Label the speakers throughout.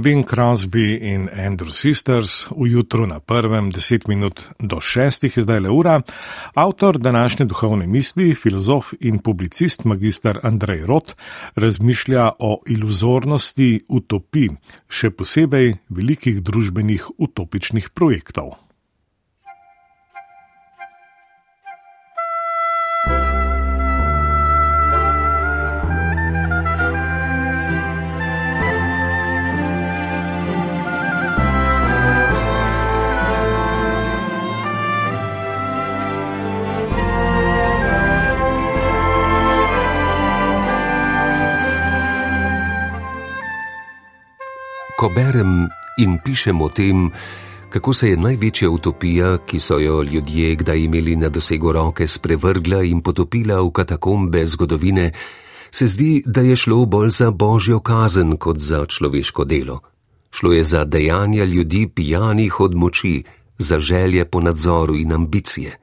Speaker 1: Bing Crosby in Andrew Sisters v jutru na prvem, deset minut do šestih je zdaj le ura. Avtor današnje duhovne misli, filozof in publicist magistr Andrej Rot, razmišlja o iluzornosti utopij, še posebej velikih družbenih utopičnih projektov.
Speaker 2: Berem in pišem o tem, kako se je največja utopija, ki so jo ljudje kdaj imeli na dosegu roke, sprevrgla in potopila v katakombe zgodovine, se zdi, da je šlo bolj za božjo kazen kot za človeško delo. Šlo je za dejanja ljudi pijanih od moči, za želje po nadzoru in ambicije.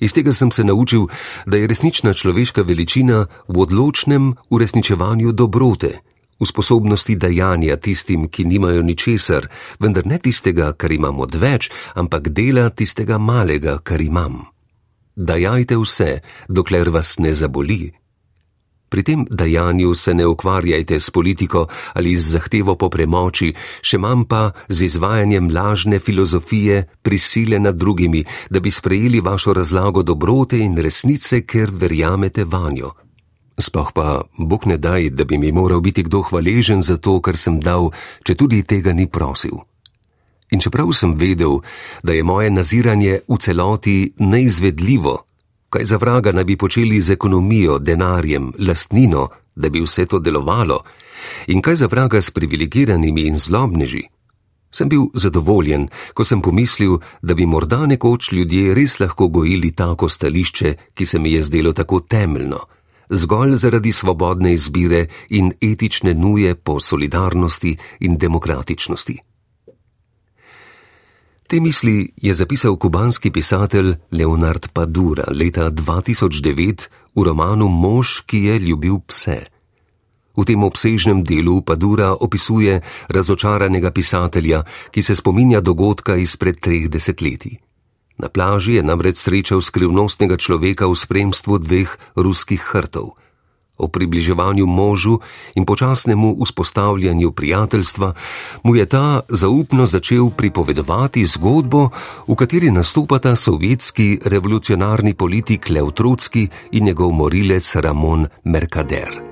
Speaker 2: Iz tega sem se naučil, da je resnična človeška veličina v odločnem uresničevanju dobrote v sposobnosti dajanja tistim, ki nimajo ničesar, vendar ne tistega, kar imam odveč, ampak dela tistega malega, kar imam. Dajajte vse, dokler vas ne zaboli. Pri tem dajanju se ne ukvarjajte s politiko ali z zahtevo po premoči, še manj pa z izvajanjem lažne filozofije prisile nad drugimi, da bi sprejeli vašo razlago dobrote in resnice, ker verjamete vanjo. Sploh pa, bog ne daj, da bi mi moral biti kdo hvaležen za to, kar sem dal, če tudi tega ni prosil. In čeprav sem vedel, da je moje naziranje v celoti neizvedljivo, kaj za vraga naj bi počeli z ekonomijo, denarjem, lastnino, da bi vse to delovalo, in kaj za vraga s privilegiranimi in zlobneži, sem bil zadovoljen, ko sem pomislil, da bi morda nekoč ljudje res lahko gojili tako stališče, ki se mi je zdelo tako temeljno zgolj zaradi svobodne izbire in etične nuje po solidarnosti in demokratičnosti. Te misli je zapisal kubanski pisatelj Leonard Padura leta 2009 v romanu Mož, ki je ljubil pse. V tem obsežnem delu Padura opisuje razočaranega pisatelja, ki se spominja dogodka izpred treh desetletij. Na plaži je namreč srečal skrivnostnega človeka v spremstvu dveh ruskih hrtov. O približevanju možu in počasnemu vzpostavljanju prijateljstva mu je ta zaupno začel pripovedovati zgodbo, v kateri nastopata sovjetski revolucionarni politik Lev Trotski in njegov morilec Ramon Mercader.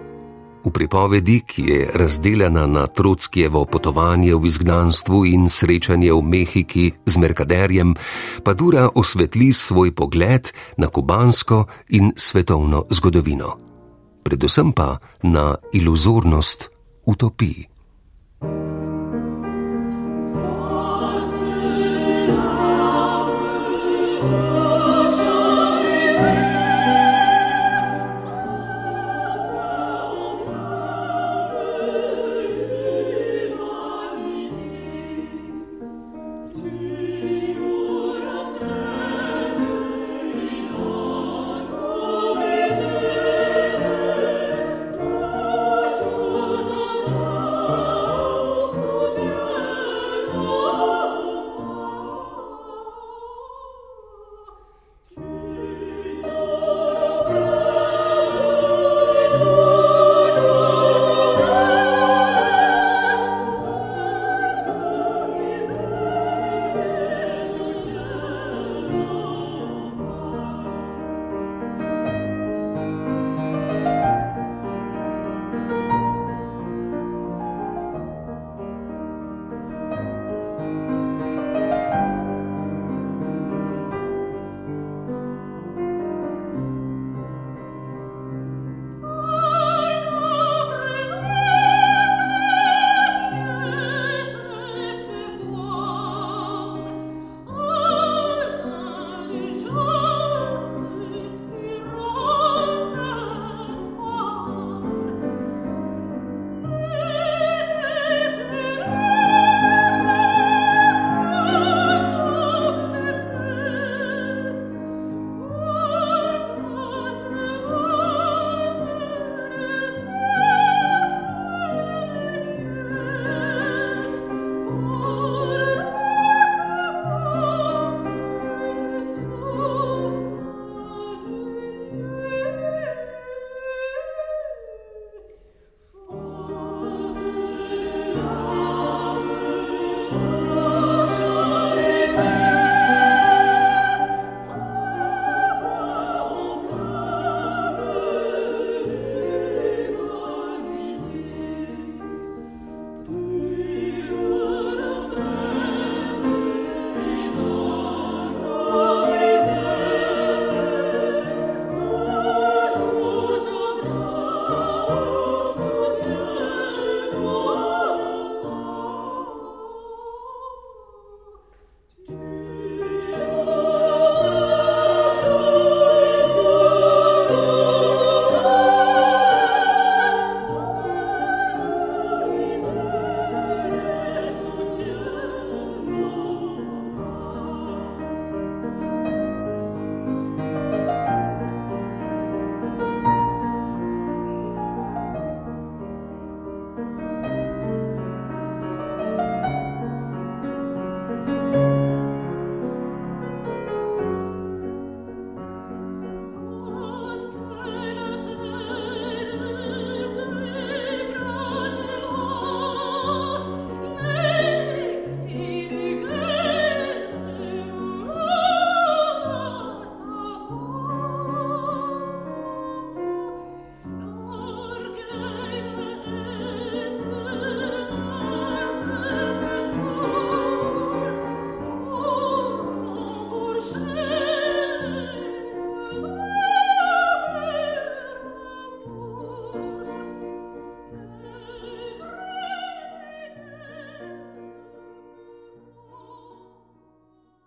Speaker 2: V pripovedi, ki je razdeljena na Trotskijevo potovanje v izgnanstvu in srečanje v Mehiki z Merkaderjem, pa Dura osvetli svoj pogled na kubansko in svetovno zgodovino. Predvsem pa na iluzornost utopiji.